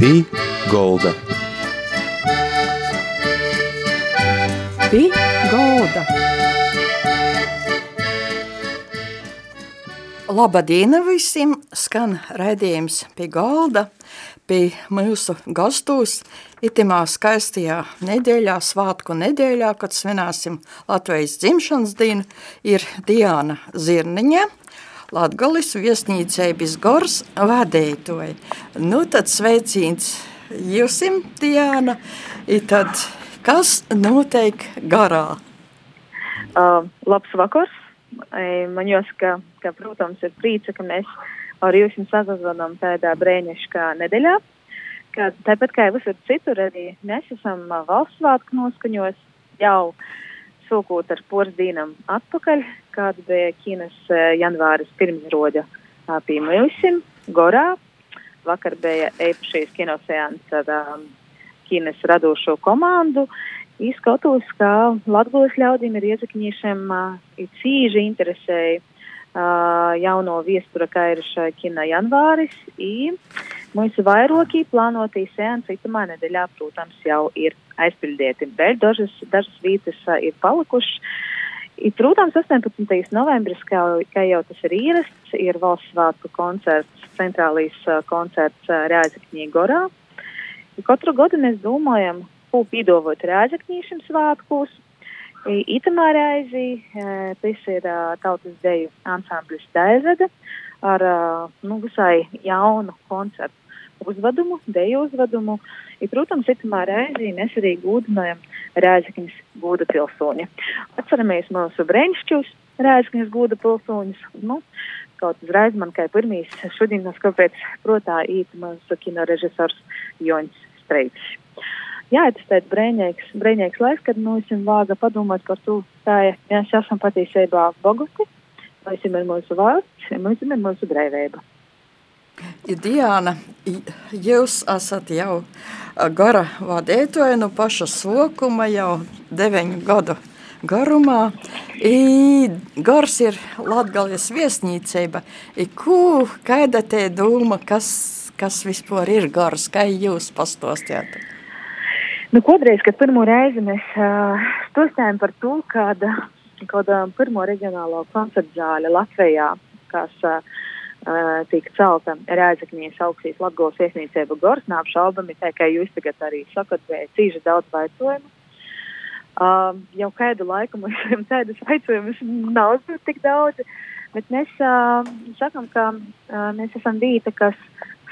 Pī Golda. Pī Golda. Labdien visiem! Skan raidījums pie galda, pie mūsu gastos. Itimā skaistajā nedēļā, svātku nedēļā, kad svinēsim Latvijas dzimšanas dienu, ir Diana Zirniņa, Latgalis viesnīcēbis Gors vadētoji. Nu tad sveicīns jūsim, Diana, i tad kas noteik garā? Uh, labs vakars! Man jāsaka, ka, protams, ir prīca, ka mēs ar jums sazvanām tādā brēniškā nedēļā. Kad, tāpat kā visur citur, arī mēs esam valsts svētku noskaņos jau sūkot ar porsdīnam atpakaļ, kāda bija Ķīnas janvāris pirmsroģa pie Milsim, Gorā. Vakar bija īpašīs kinoseans ar um, Ķīnas radošo komandu. Izskatos, ka Latvijas ļaudīm ir iezakņiešiem uh, cīži interesēja uh, jauno viestura kairiša kina janvāris. I mūsu vairokī plānotī seansi itamā nedēļā, protams, jau ir aizpildīti. Vēl dažas, dažas vietas uh, ir palikušas. I, protams, 18. novembris, kā, kā jau tas ir ierasts, ir valsts svētku koncerts, centrālīs uh, koncerts uh, Rēzakņī Gorā. Katru gadu mēs domājam, ko pīdovot Rēzakņīšiem svētkos. Itamā reizi tas ir tautas deju ansamblis Daizada ar nu, visai jaunu koncertu uzvedumu, deju uzvedumu. I, protams, itamā reizi mēs arī gūdinājam Rēzakņas gūda pilsoņa. Atceramies mūsu brēņšķus Rēzakņas gūda pilsoņus. Nu, kaut uzreiz man kā pirmīs šodien, kāpēc protā īt mūsu kino režisors Joņs Streicis jā, tas tāds brēņīgs, brēņīgs laiks, kad mums ir vāga padomāt par to, ja mēs esam patiesībā bogati, mēs ir mūsu valsts, mēs ir mūsu brīvība. Diana, jūs esat jau gara vadētoja no paša sokuma jau deviņu gadu garumā. I gars ir Latgalies viesnīcība. I ko, kaida te dūma, kas, kas vispār ir gars, kā jūs pastostījāt? Nu, kodreiz, kad pirmo reizi mēs uh, stostājam par to, kāda kāda pirmo reģionālo koncertu zāle Latvijā, kas uh, tiek celta Rēzakņīs augstīs Latgolas iesniecība Gors, nav šaubami, tā kā jūs tagad arī sakat, vai cīži daudz vaicojumu. Uh, jau kādu laiku mums tādas vaicojumus nav tik daudz, bet mēs uh, sakam, ka uh, mēs esam vīta, kas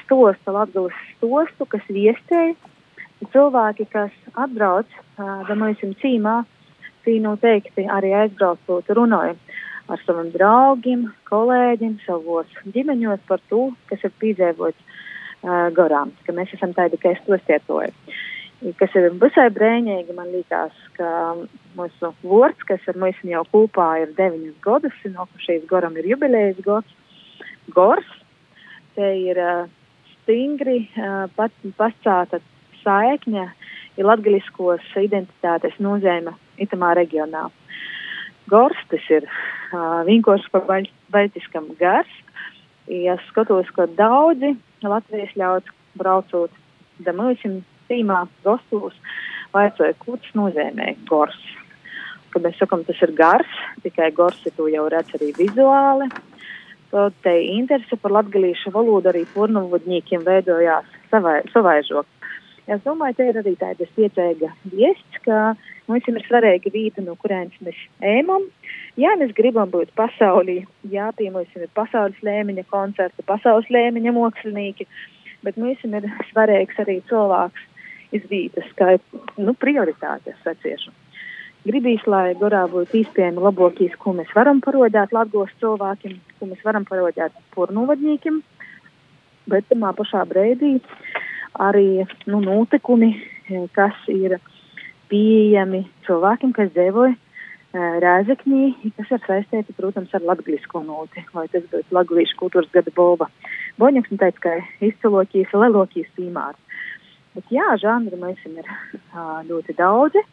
stosta Latgolas stostu, kas viestēja cilvēki, kas atbrauc, domāsim, cīmā, tī noteikti arī aizbraucot runāja ar saviem draugiem, kolēģiem, savos ģimeņos par to, kas ir piedzīvots uh, garām, ka mēs esam tādi, ka es to stietoju. Kas ir visai brēņīgi, man liekas, ka mūsu vārds, kas ar mums jau kopā ir deviņas gadus, no šīs goram ir jubilejas gads, gors, te ir uh, stingri uh, pat, pascāta saikņa ir latgaliskos identitātes nozīme itamā reģionā. Gors tas ir uh, vienkārši par baļķiskam gars. Ja skatos, ka daudzi Latvijas ļauts braucot damūsim tīmā gostos, vaicoja, ko tas nozīmē gors. Kad mēs sakam, tas ir gars, tikai gors ir to jau redz arī vizuāli. Tad te interese par latgalīšu valodu arī pornovodņīkiem veidojās savaižok. Es domāju, te ir arī tāda spēcīga viests, ka mums ir svarīga vieta, no kurienes mēs ejam. Jā, mēs gribam būt pasaulī, jā, pie mums ir pasaules līmeņa koncerti, pasaules līmeņa mākslinieki, bet mums ir svarīgs arī cilvēks izvītas, kā nu, prioritāte, es saciešu. Gribīs, lai gorā būtu īstenībā labākīs, ko mēs varam parodēt Latvijas cilvēkiem, ko mēs varam parodēt pornuvadņīkiem, bet tamā pašā brīdī arī nu, notikumi, eh, kas ir pieejami cilvēkiem, kas dzīvoja uh, Rēzekņī, kas ir saistīti, protams, ar latgalisko noti, vai tas būtu Latvijas kultūras gada bolva. Boņaks un teica, ka izcilokīs, lelokīs piemērs. Bet jā, žanri mēs ir uh, ļoti daudzi.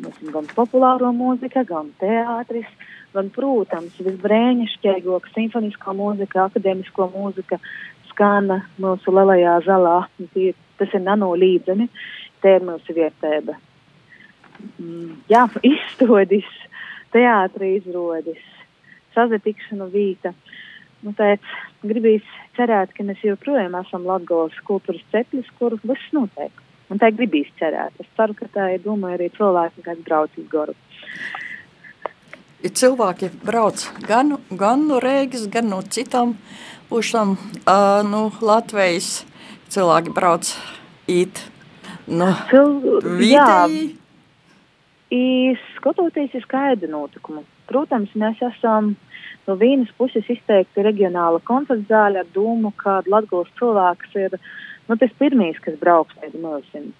Mums ir gan populāro mūzika, gan teātris, gan, protams, visbrēņišķīgāko simfonisko mūziku, akadēmisko mūziku, gan mūsu lielajā. Tie, tas ir nanolīdzeni, te ir mūsu vietēba. Mm, jā, izstodis, teātri izrodis, sazatikšanu vīta. Nu, pēc gribīs cerēt, ka mēs joprojām esam Latgolas kultūras ceplis, kur viss notiek. Un tā gribīs cerēt. Es ceru, ka tā ir doma arī cilvēki, kas brauc uz Goru. Ja cilvēki brauc gan, gan no Rīgas, gan no citām pušām, uh, no Latvijas. Cilvēki brauc īt no vietēji. Skatoties uz skaidru notikumu, protams, mēs esam no vienas puses izteikti reģionāla koncerta zāle ar domu, ka Latvijas cilvēks ir nu, tas pirmais, kas brauks pēc mūsim.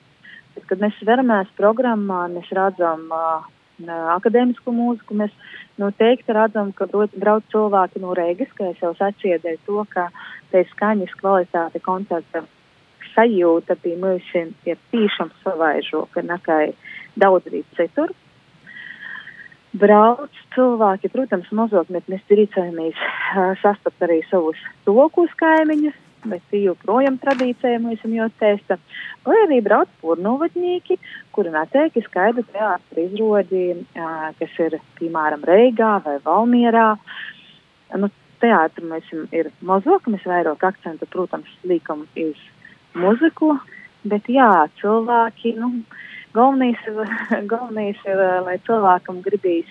Kad mēs veramies programmā, mēs redzam uh, akadēmisku mūziku, mēs noteikti redzam, ka brauc cilvēki no Rīgas, es jau saciedēju to, ka te skaņas kvalitāte koncerta sajūta pie mums ir tiešām savaižoka nekā daudz arī citur. Brauc cilvēki, protams, mazāk, bet mēs priecājamies uh, sastapt arī savus tokus kaimiņus, bet joprojām tradīcija mums jau testa. Vai arī brauc pornovatnieki, kuri neteikti skaidri teātri izrodi, kas ir, piemēram, Reigā vai Valmierā. Nu, teātri mēs ir mazāk, mēs vairāk akcentu, protams, liekam uz muziku, bet jā, cilvēki, nu, galvenais, galvenais ir, lai cilvēkam gribīs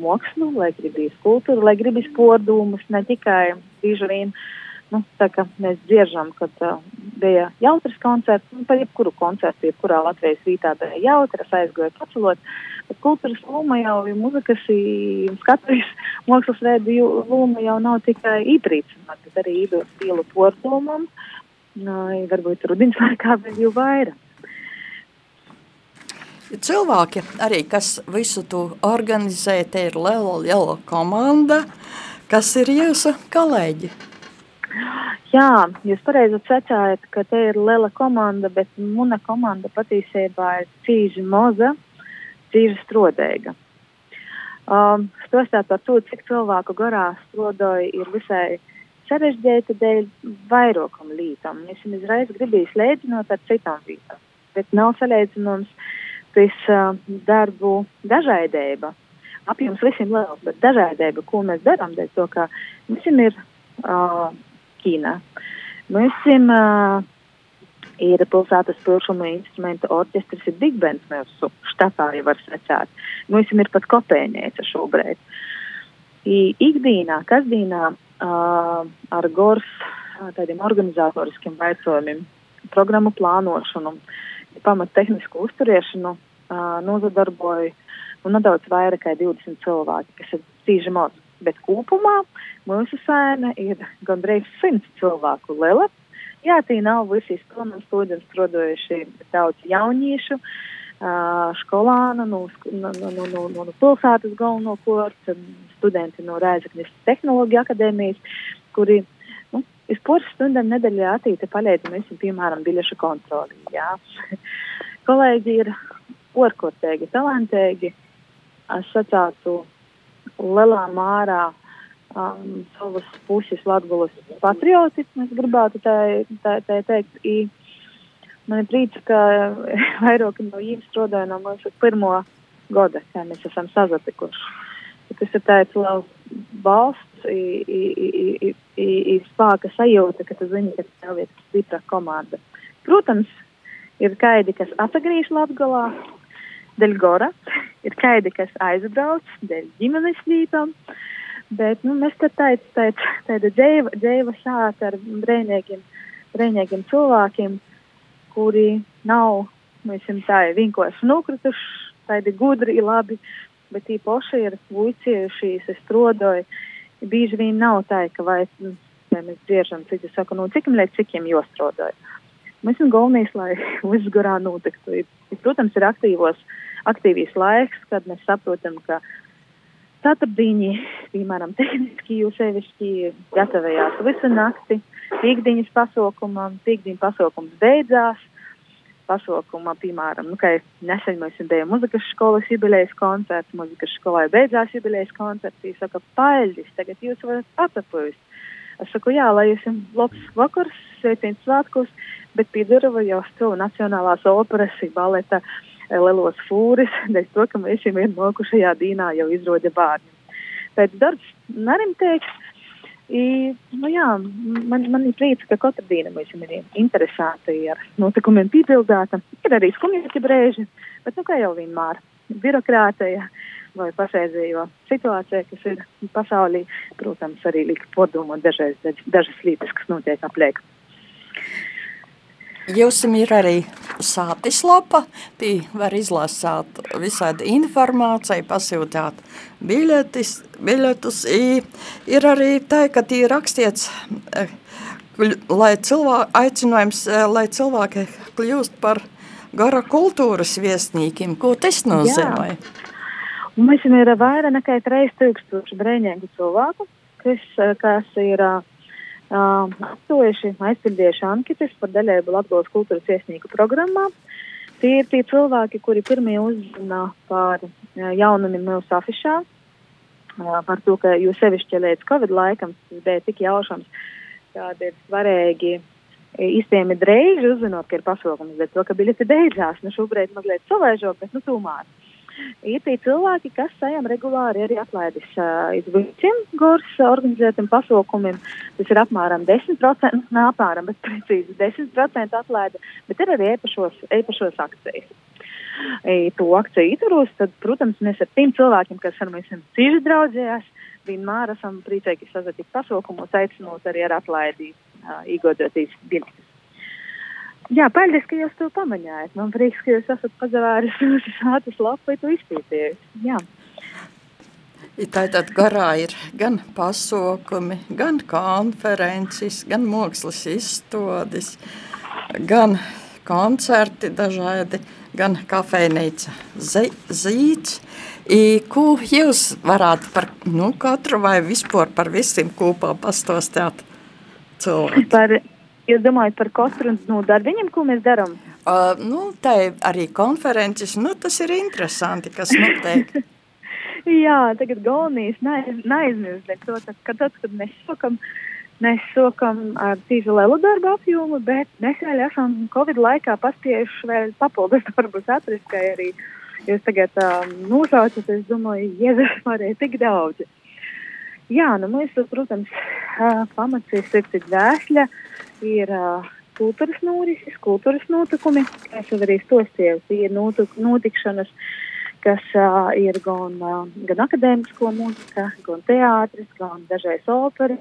mokslu, lai gribīs kultūru, lai gribīs podūmus, ne tikai vien. Nu, tā kā mēs dzieržam, kad uh, bija jautrs koncerts, nu, par jebkuru koncertu, jebkurā Latvijas rītā bija jautrs, aizgoja pacelot, bet kultūras loma jau ir muzikas, skatuves mākslas veidu loma jau nav tikai īprīcināt, bet arī īdot stilu podūmam, Nai, varbūt rudens laikā vēl jau vairāk. Cilvēki arī, kas visu to organizē, te ir liela, liela komanda. Kas ir jūsu kolēģi? Jā, jūs pareizi secājat, ka te ir liela komanda, bet mana komanda patiesībā ir cīži moza, cīži strodēga. Um, Stostāt par to, cik cilvēku garā strodoja ir visai sarežģīta dēļ vairākam lītam. Es viņam izreiz gribēju slēdzinot ar citām lītām, bet nav salīdzināms tas uh, darbu dažādība. Apjoms visiem liels, bet dažādība, ko mēs darām, dēļ to, ka visiem ir uh, Ķīna. Visiem uh, ir pilsētas pilšuma instrumenta orķestris, ir Big Bands mūsu štatā, ja var secēt. Visiem ir pat kopēnēca šobrīd. I, ikdīnā, kasdīnā uh, ar GORS tādiem organizatoriskiem jautājumiem, programmu plānošanu, pamatu tehnisku uzturiešanu uh, nozadarboju nu, nedaudz vairāk kā 20 cilvēki, kas ir tīži maz. Bet kopumā mūsu sēne ir gandrīz 100 cilvēku liela. Jā, tī nav visi pilnīgi studenti strādājuši, bet daudz jauniešu, skolānu, no, no, no, no, no, pilsētas galvenokārt, studenti no Rēzaknis tehnoloģija akadēmijas, kuri nu, uz poras stundām nedēļā attīta palīdz mēs, piemēram, biļešu kontroli. Jā. Kolēģi ir orkotēgi, talantēgi. Es sacātu lielā mārā um, savas puses latgulas patrioti, es gribētu tā, tā, tā teikt. I, man ir prieks, ka vairāk no jums strādāja no mūsu pirmo gada, kā mēs esam sazatikuši tas ir tāds liels balsts, spēka sajūta, ka tu zini, ka tev ir stipra komanda. Protams, ir kaidi, kas atgriež Latgalā, dēļ gora, ir kaidi, kas aizbrauc dēļ ģimenes lītām, bet, nu, mēs tāds, tāds, tāda dzēva, dzēva šāta ar brēņēgiem, brēņēgiem cilvēkiem, kuri nav, jums tā, vienkārši nokrituši, tādi gudri, labi, bet īpaši ir vuiciejušies, es strodoju. Bieži vien nav tā, ka vai, nu, vai mēs dzieržam, citi saka, nu, cik līdz cikiem jostrodoju. Mēs esam galvenais, lai viss garā notiktu. Ir, protams, ir aktīvos, aktīvīs laiks, kad mēs saprotam, ka ceturtdiņi, piemēram, tehniski jūs sevišķi gatavējās visu nakti, piekdiņas pasaukumam, piekdiņas pasaukums beidzās, pasaukumā, piemēram, nu, nesen mēs bijām muzikas skolas jubilejas koncerts, muzikas skolā beidzās jubilejas koncerts. Viņi saka, paļģis, tagad jūs varat atapūst. Es saku, jā, lai jums labs vakars, sveiciens svētkos, bet Pidurava jau stāv Nacionālās operas, baleta Lelos Fūris, dēļ to, ka mēs jau vien mokušajā dīnā jau izroda bērni. Pēc darbs nerimtēks, I, nu jā, man, man ir prieks, ka katra diena mums ir interesanta, ar notikumiem piepildāta. Ir arī skumjāki brēži, bet nu kā jau vienmēr, birokrātija vai pašreizējo situācija, kas ir pasaulī, protams, arī lika podomot dažas, dažas lietas, kas notiek apliek. Jums ir arī sātis lapa, tī var izlasāt visādi informāciju, pasūtāt biļetis, biļetus. Ir arī tā, ka tī rakstīts, eh, lai cilvēki, aicinājums, eh, lai cilvēki kļūst par gara kultūras viesnīkiem. Ko tas nozīmē? Mums ir vairāk nekā 3000 brēņēgu cilvēku, kas, eh, kas ir uh, aptojuši, aizpildījuši anketas par daļēju Latvijas kultūras iesnieku programmā. Tie ir tie cilvēki, kuri pirmie uzzina par jaunumiem mūsu afišā, par to, ka jūs sevišķi līdz Covid laikam tas bija tik jaušams, kāda ir svarīgi īstenībā drēži uzzinot, ka ir pasākums, bet to, ka biļeti beidzās, nu šobrīd mazliet savaižot, bet nu tūmāk ir tie cilvēki, kas saņem regulāri arī atlaides uh, iz visiem gors organizētiem pasaukumiem. Tas ir apmēram 10%, ne apmēram, bet precīzi 10% atlaide, bet ir arī īpašos, īpašos akcijas. I, to akciju ietvaros, tad, protams, mēs ar tiem cilvēkiem, kas ar mums cīži draudzējās, vienmēr esam priecīgi sazatikt pasaukumos, aicinot arī ar atlaidi uh, iegādāties biļetes. Jā, paldies, ka jūs to pamanījāt. Man prieks, ka jūs esat pazavēris mūsu sātas lapu to izpētījis. Jā. Tātad garā ir gan pasaukumi, gan konferences, gan mākslas izstādes, gan koncerti dažādi, gan kafejnīca zīts. Ko jūs varētu par nu, katru vai vispār par visiem kopā pastostāt cilvēku? Par Jūs domājat par katru no darbiņiem, ko mēs darām? Uh, nu, tā ir arī konferences. Nu, tas ir interesanti, kas notiek. Jā, tagad galvenais neaizmirst to, ka tad, kad mēs sākam, mēs sākam ar tīzu lielu darbu apjomu, bet mēs vēl esam Covid laikā paspējuši vēl papildus darbus atrast, kā arī jūs tagad um, nosaucat, es domāju, Jēzus varēja tik daudz. Jā, nu mēs, protams, pamats ir sirds dvēsļa. Uh, ir kultūras norises, kultūras notikumi, kas jau arī stostiev, tie ir notikšanas, kas uh, ir gan, uh, gan akadēmisko mūzika, gan teātris, gan dažreiz opera,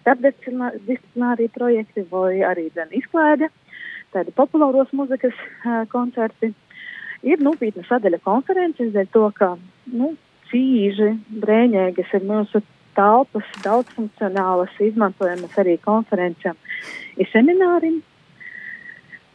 starpdisciplinārie projekti vai arī gan izklaide, tādi populāros mūzikas uh, koncerti. Ir nopietna sadaļa konferences, dēļ to, ka, nu, cīži, brēņēgas ir mūsu telpas, daudzfunkcionālas, izmantojamas arī konferencēm ir semināriem,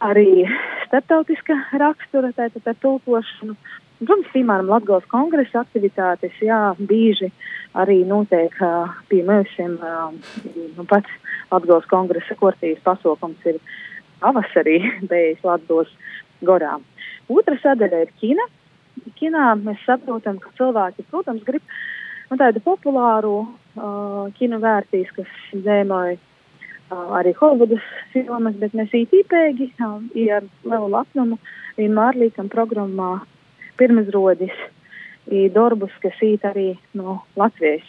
arī starptautiska rakstura, tātad ar tulkošanu. Protams, piemēram, Latvijas kongresa aktivitātes, jā, bieži arī notiek uh, pie mums. Nu, pats Latvijas kongresa kortīs pasaukums ir pavasarī bijis Latvijas gorā. Otra sadaļa ir kina. Kinā mēs saprotam, ka cilvēki, protams, grib nu, tādu populāru uh, kino vērtīs, kas zēmoja arī Holivudas filmas, bet mēs īpaši ar lielu lepnumu vienmēr liekam programmā pirmizrodis darbus, kas īt arī no Latvijas.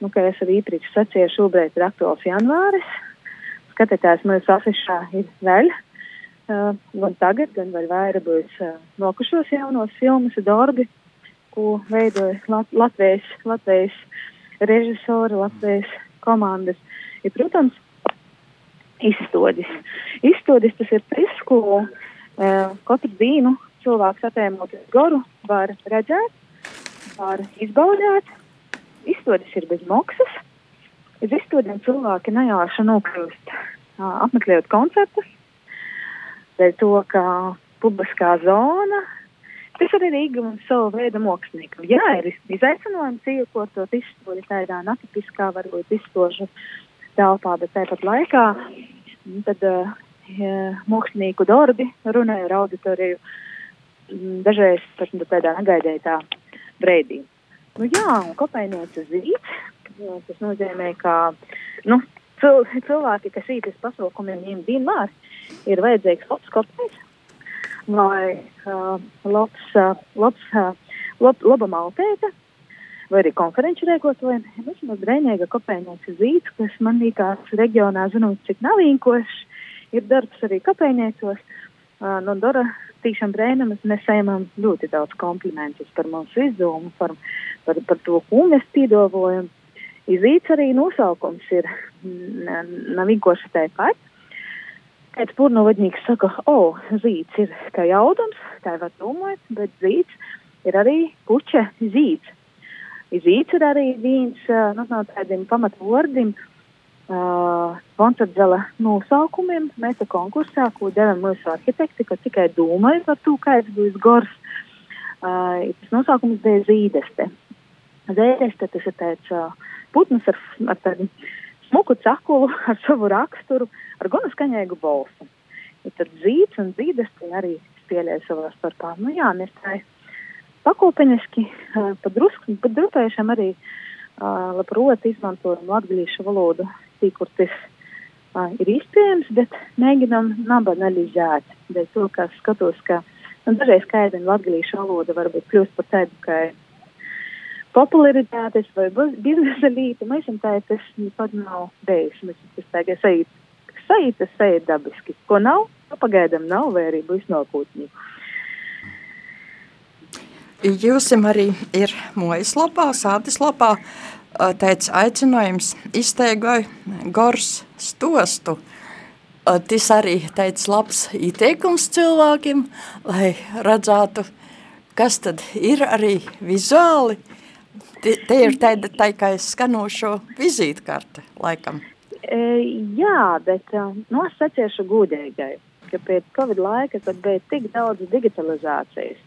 Nu, kā es arī iepriekš sacīju, šobrīd ir aktuāls janvāris. Skatītājs mūsu afišā ir vēl. Uh, gan tagad, gan vēl vairāk būs uh, nokušos jaunos filmas darbi, ko veidoja Lat Latvijas, Latvijas režisori, Latvijas komandas. Ja, protams, izstodis. Izstodis tas ir tas, ko uh, katru dienu cilvēks atēmot garu var redzēt, var izbaudīt. Izstodis ir bez maksas. Uz izstodiem cilvēki nejauši nokļūst apmeklējot koncertus. Dēļ to, ka publiskā zona Tas arī ir īgums savu veidu māksliniekam. Jā, ir izaicinājums iekotot izstādi tādā natipiskā, varbūt izstožu telpā, bet tāpat laikā nu, tad, uh, mākslinieku darbi runāja ar auditoriju mm, dažreiz pat nu, tādā negaidītā brīdī. Nu, jā, un kopējnieca zīts, tas nozīmē, ka nu, cil, cilvēki, kas uz pasaukumiem, viņiem vienmēr ir vajadzīgs labs kopējs vai uh, labs, uh, labs, uh, lab, laba maltēta, vai arī konferenču rēkotājiem. Mēs esam brēnīga kopējnieks zīts, kas man liekas reģionā, zinot, cik nav īkošs, ir darbs arī kopējniecos. Uh, no Dora tiešām brēnamas mēs saņemam ļoti daudz komplimentus par mūsu izdevumu, par, par, par to, ko mēs piedāvājam. Izīts arī nosaukums ir nav vienkārši tāpat. Kāds purnovadnieks saka, o, oh, zīts ir kā jaudums, tā var domāt, bet zīts ir arī puķa zīts. Zīts ir arī viens nu, no tādiem pamatvordiem, uh, koncertzela nosaukumiem. Mēs ar konkursā, ko devam mūsu arhitekti, ka tikai domāju par to, kāds būs gors. Uh, tas nosaukums bija zīdeste. Zīdeste tas ir tāds uh, putns ar, ar tādu smuku cakulu, ar savu raksturu, ar gana skaņēgu balsi. Ir tad zīds un zīdeste arī spēlēja savā starpā. Nu jā, mēs tā pakopeniski, uh, padrusku, padrupējušam arī uh, labprot izmantojam latgalīšu valodu valstī, kur tas uh, ir iespējams, bet mēģinam nabanalizēt. Dēļ to, ka skatos, ka nu, dažreiz skaidri latgalīšu valoda varbūt kļūst par tādu, ka popularitātes vai biznesa līta, mēs esam tā, tas nekad nav bijis. Mēs tas tagad sajūt, sajūt, tas sajūt dabiski. Ko nav, nu pagaidam nav, vai arī būs nākotnī. Jūsim arī ir mojas lapā, sātis lapā tāds aicinājums izteigoja gors stostu. Tas arī tāds labs ieteikums cilvēkiem, lai redzētu, kas tad ir arī vizuāli. Te, te ir tāda tā kā skanošo vizītkarte, laikam. E, jā, bet nu, es saciešu gudēgai, ka pēc Covid laika, kad bija tik daudz digitalizācijas,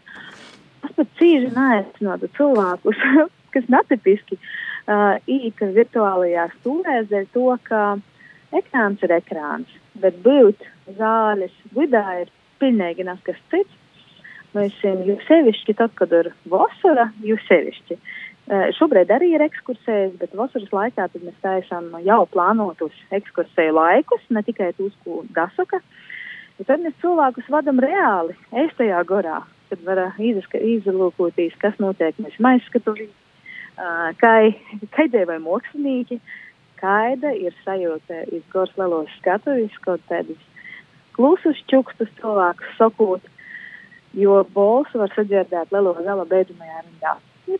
es pat cīži neaicinātu cilvēkus, kas netipiski uh, uh, īt virtuālajā stūrēs dēļ to, ka ekrāns ir ekrāns, bet būt zāles vidā ir pilnīgi nekas cits. Mēs jau sevišķi tad, kad ir vasara, jau sevišķi. Uh, šobrīd arī ir ekskursijas, bet vasaras laikā mēs taisām jau plānotus ekskursiju laikus, ne tikai tos, ko dasaka. Tad mēs cilvēkus vadam reāli, ēstajā gorā, kad var izlūkoties, kas notiek mēs maizskatuvī, kā, kā dēvē mākslinieki, kāda ir sajūta iz gors lielos skatuvis, kaut tādus klusus čukstus cilvēkus sakot, jo balsu var sadzirdēt lielo gala beidzamajā rindā. Nu,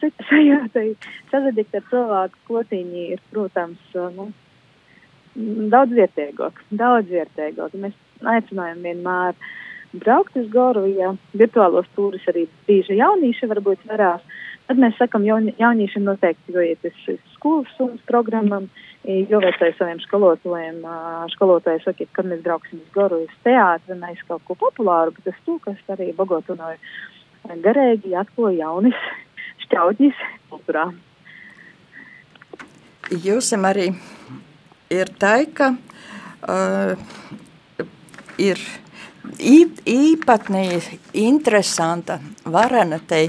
cita sajūta. Sazadikt ar cilvēku klotīņi ir, protams, nu, daudz vietīgāk, daudz vietīgāk. Mēs aicinājam vienmēr braukt uz goru, ja virtuālos tūris arī bieži jaunieši varbūt varās. Tad mēs sakam jaun, jauniešiem noteikti, jo iet uz skolas summas programmam, jo vajadzēja saviem skolotājiem, skolotāji saka, kad mēs brauksim uz uz teātri, mēs kaut ko populāru, bet tas to, kas arī Bogotunoja garēgi atklāja jaunis šķautņis kultūrā. Jūsim arī ir tā, ka uh, ir īpatnīgi interesanta varena te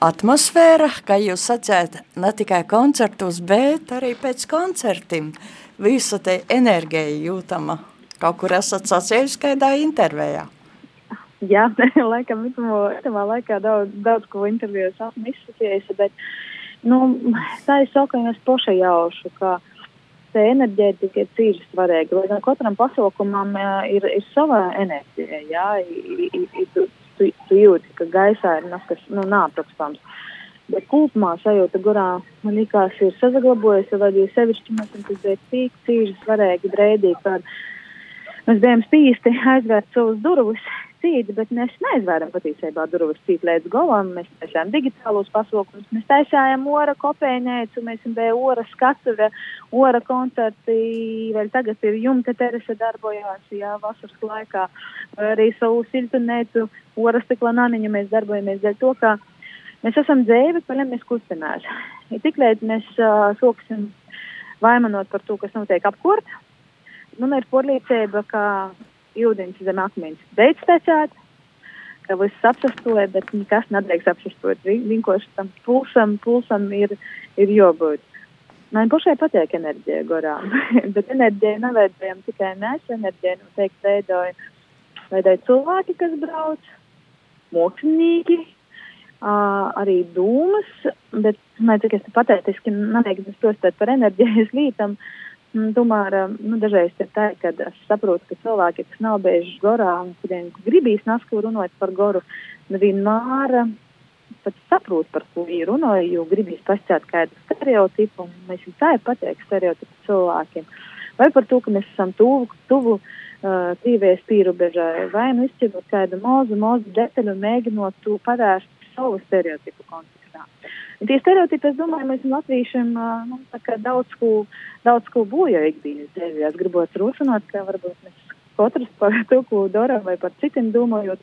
atmosfēra, kā jūs sacējat, ne tikai koncertus, bet arī pēc koncertiem. Visa te enerģija jūtama. Kaut kur esat sacījis kādā intervējā. Jā, laikam, itamā laikā daudz, daudz ko intervijos esmu izsakījis, bet, nu, tā ir saukā, es poša jaušu, ka tā enerģētika ir cīži svarīga, lai gan katram pasaukumam ir, ir sava enerģija, jā, ir, ir, ir, tu, tu jūti, ka gaisā ir nekas nu, neaprakstams. Bet kopumā sajūta, kurā man liekas, ir sazaglabojusi, vai arī sevišķi mēs esam tik tik cīži svarīgi brēdī, mēs bijām spīsti aizvērt savus durvis cīdi, bet mēs neizvēram patiesībā durvis cīt līdz galam. Mēs taisām digitālos pasaukumus, mēs taisājām ora kopēnēcu, mēs bija ora skatuve, ora koncerti, vēl tagad ir jumta terasa darbojās, jā, vasaras laikā, arī savu siltunēcu, ora stikla naniņu mēs darbojamies dēļ to, ka mēs esam dzēvi, paļam mēs kustamies. Ja tiklēļ mēs uh, soksim vaimanot par to, kas notiek apkort, man ir porlīdzība, ka ūdens zem akmens beidz tecēt, ka viss apsastoja, bet nekas nedrīkst apsastot. Vienkārši tam pulsam, pulsam ir, ir jābūt. Man pašai patīk enerģija gorā, bet enerģija neveidojam tikai mēs, enerģija noteikti veidoja, veidoja cilvēki, kas brauc, mākslinieki, uh, arī dūmas, bet, man cik es patētiski neteiktu sprostēt par enerģijas lītam, tomēr, nu, dažreiz ir tā, ka es saprotu, ka cilvēki, kas nav bijuši gorā un kuriem gribīs nasku runāt par goru, nevienmēr pat saprot, par ko viņi runāja, jo gribīs pastāstīt kādu stereotipu, un mēs viņam tā ir pateikt stereotipu cilvēkiem. Vai par to, ka mēs esam tuvu, tuvu uh, tīvēs pīrubežai, vai nu izķirot kādu mazu, mazu detaļu un mēģinot to pavērst savu stereotipu kontekstā. Tie stereotipi, es domāju, mēs latviešiem nu, daudz ko, daudz ko bojā ikdienas dzīvē. Es gribētu runāt, ka varbūt mēs katrs par to, ko darām vai par citiem domājot,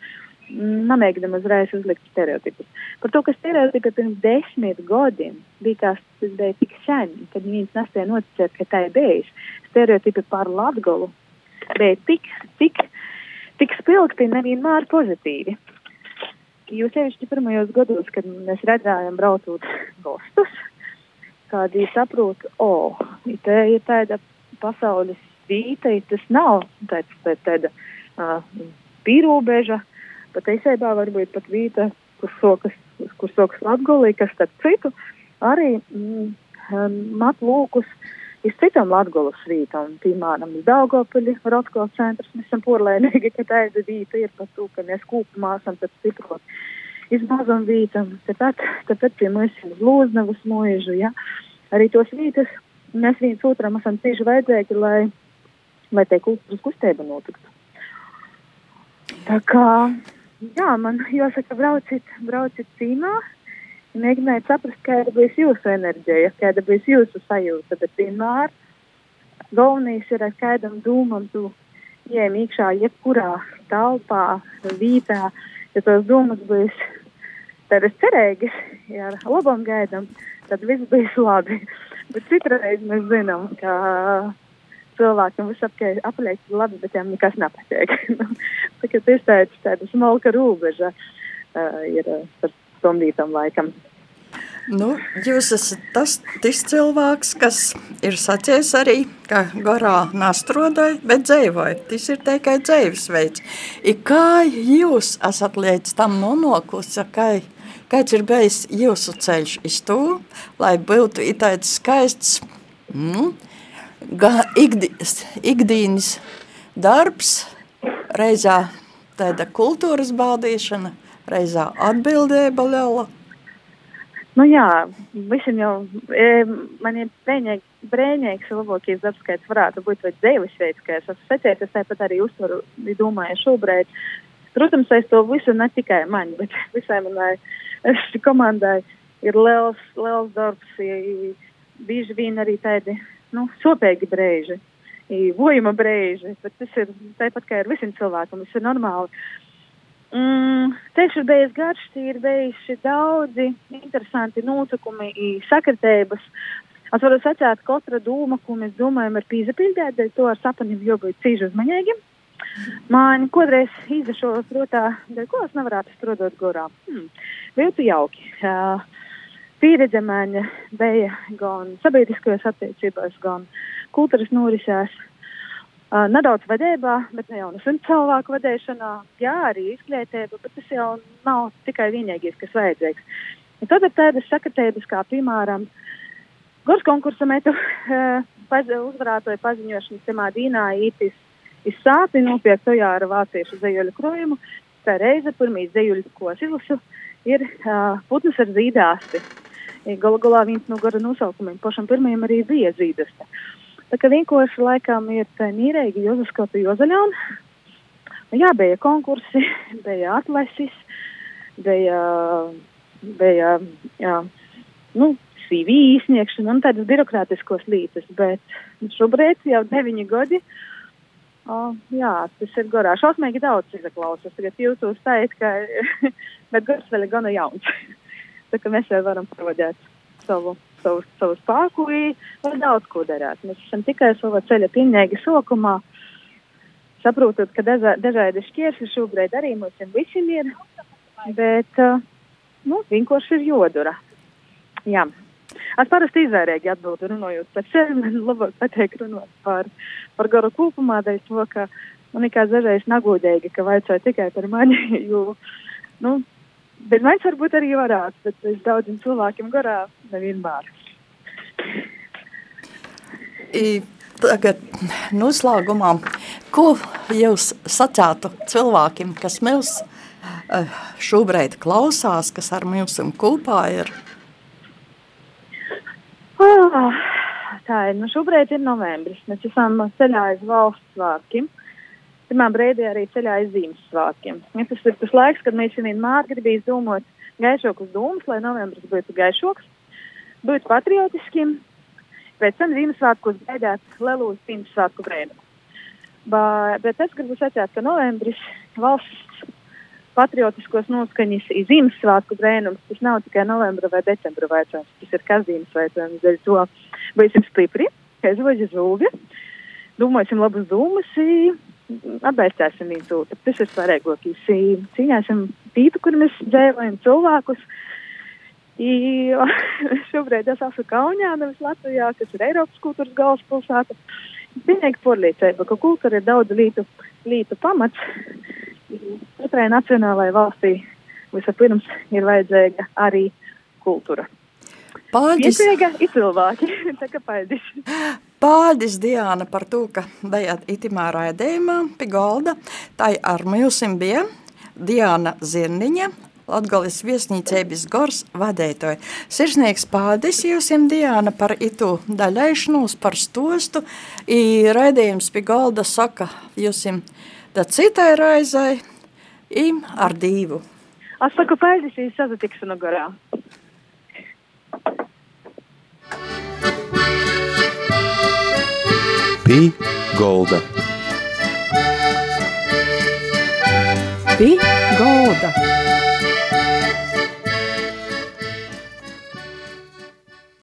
nemēģinam uzreiz uzlikt stereotipus. Par to, ka stereotipi pirms desmit gadiem bija kā tas bija tik sen, kad viens nespēja noticēt, ka tā ir bijis. Stereotipi par Latgolu bija tik, tik, tik spilgti nevienmēr pozitīvi. Jo sevišķi pirmajos gados, kad mēs redzējām braucot gostus, kādi saprot, o, oh, te ir tāda pasaules vīta, tas nav tāds, tāda, tāda uh, pīrobeža, uh, pat īsībā varbūt pat vīta, kur sokas, kur sokas latgulī, kas starp citu arī mm, mat lūkus iz citām latgulas vītām, piemēram, iz Daugopaļi, Rotko centrs, mēs esam porlēnīgi, ka vīta ir par to, ka mēs kūpumā esam tad stiprot. Iz mazam vītam, tāpēc, tāpēc pie mums ir lūznavas mūžu, ja, arī tos vītas mēs viens otram esam cieši vajadzīgi, lai, lai te kultūras kustība notiktu. Tā kā jā, man jāsaka, brauciet, brauciet cīnā. Mēģiniet saprast, kāda būs jūsu enerģija, kāda būs jūsu sajūta. Bet vienmēr galvenais ir ar kādam dūmam, tu ieejam iekšā jebkurā telpā, vītā. Ja tos dūmus būs tādas cerīgas, ja ar labam gaidam, tad viss būs labi. Bet citreiz mēs zinām, ka cilvēkiem viss apaļais ir labi, bet viņiem nekas nepatīk. Tagad ir tāda smalka robeža uh, ir uh, stundītam laikam. Nu, jūs esat tas, tas cilvēks, kas ir sacies arī, ka garā nastrodai, bet dzēvoja. Tas ir tikai dzēvis veids. I kā jūs esat līdz tam nonokusi, ka kāds ir bijis jūsu ceļš iz to, lai būtu tāds skaists, nu, ikdienas, ikdienas darbs, reizē tāda kultūras baudīšana, reizē atbildība liela. Nu jā, visam jau, e, man ir brēņēks, brēņēks labākais darbs, kāds varētu būt, vai dzēvis veids, kā es esmu secējis, es tāpat arī uztveru, domāju šobrīd. Protams, es to visu ne tikai man, bet visai manai komandai ir liels, liels darbs, bieži vien arī tādi nu, sopīgi brīži, vojuma brīži, bet tas ir tāpat kā ar visiem cilvēkiem, tas ir normāli. Mm, ir bijis garš, ir bijuši daudzi interesanti notikumi, sakritības. Es varu sacīt, ka katra doma, ko mēs domājam, ir pīzapildīt, dēļ to ar sapņiem jābūt cīži uzmanīgiem. Man kādreiz izašo protā, dēļ ko es nevarētu strādāt gorā. Hmm, Viltu jauki. Uh, pieredze man bija gan sabiedriskajās attiecībās, gan kultūras norisēs. Uh, nedaudz vadībā, bet ne jau no simt cilvēku vadīšanā, jā, arī izglītība, bet tas jau nav tikai vienīgais, kas vajadzīgs. Un tad ir tādas sakatības, kā piemēram, gurs konkursa metu uh, paz, uzvarētoja paziņošanas temā Dīnā ītis izsāti nopiek tojā ar vāciešu zejuļu krojumu. Tā reize pirmī zejuļu, ko es izlasu, ir uh, putnas ar zīdāsti. Galu galā viens no gara nosaukumiem pašam pirmajam arī bija zīdaste. Tā kā vienkārši laikam ir mīrēgi Jozaskota Jozaļona. Jā, bija konkursi, bija atlases, bija, bija, jā, nu, CV izsniegšana un tādas birokrātiskos līdzes, bet šobrīd jau deviņi gadi. O, jā, tas ir garā. Šausmīgi daudz izaklausās. Tagad jūtos tā, ka, bet gars vēl ir gana jauns. Tā kā mēs jau varam pavadīt savu, savu, savu spēku, lai daudz ko darētu. Mēs esam tikai savā ceļa pilnīgi sokumā, saprotot, ka dažā, dažādi šķēršļi šobrīd arī mums visiem ir, bet, uh, nu, vienkārši ir jodura. Jā. Es parasti izvērīgi atbildu runājot par sevi, man labāk patīk runāt par, par garu kopumā, dēļ to, ka man likās dažreiz nagūdīgi, ka vajadzēja tikai par mani, jo, nu, bet man varbūt arī varētu, bet es daudziem cilvēkiem garā nevienmēr. I, tagad noslēgumā, ko jūs sacātu cilvēkiem, kas mūs eh, šobrīd klausās, kas ar mums kopā ir? Oh, tā ir. Nu, šobrīd ir novembris. Mēs esam ceļā uz valsts svētkiem. Pirmā brīdī arī ceļā uz Ziemassvētkiem. Ja tas ir tas laiks, kad mēs vienmēr gribam domāt gaišākus domas, lai novembris būtu gaišāks, būtu patriotiskiem. Pēc tam Ziemassvētkos gaidāt lielus Ziemassvētku brīnumus. Bet es gribu sacīt, ka novembris valsts patriotiskos noskaņas ir Ziemassvētku brēnums. Tas nav tikai novembra vai decembra jautājums, tas ir kasdienas jautājums. Dēļ to būsim stipri, aizvaļ zūvi, domāsim labus dūmus, atbalstīsim viņu. Tas ir svarīgākais. Cīņāsim tītu, kur mēs dzīvojam cilvēkus. I, šobrīd es esmu Kaunijā, nevis Latvijā, kas ir Eiropas kultūras galvaspilsēta. Pilnīgi porlīdzība, ka kultūra ir daudz lītu, lītu pamats. Katrai nacionālajai valstī vispirms ir vajadzīga arī kultūra. Paldies! Pietiega ir cilvēki. Tā kā paldies. Paldies, Diana, par to, ka bijāt itimā raidījumā pie galda. Tā ar mums bija Diana Zirniņa, Latgales viesnīcības gors vadētoja. Sirsnieks paldies jums, Diana, par itu daļaišanos, par stostu. I raidījums pie galda saka jums tad citai raizai im ar divu. Es saku paldies, ja sazatikšanu garā. Pī golda. Pī golda.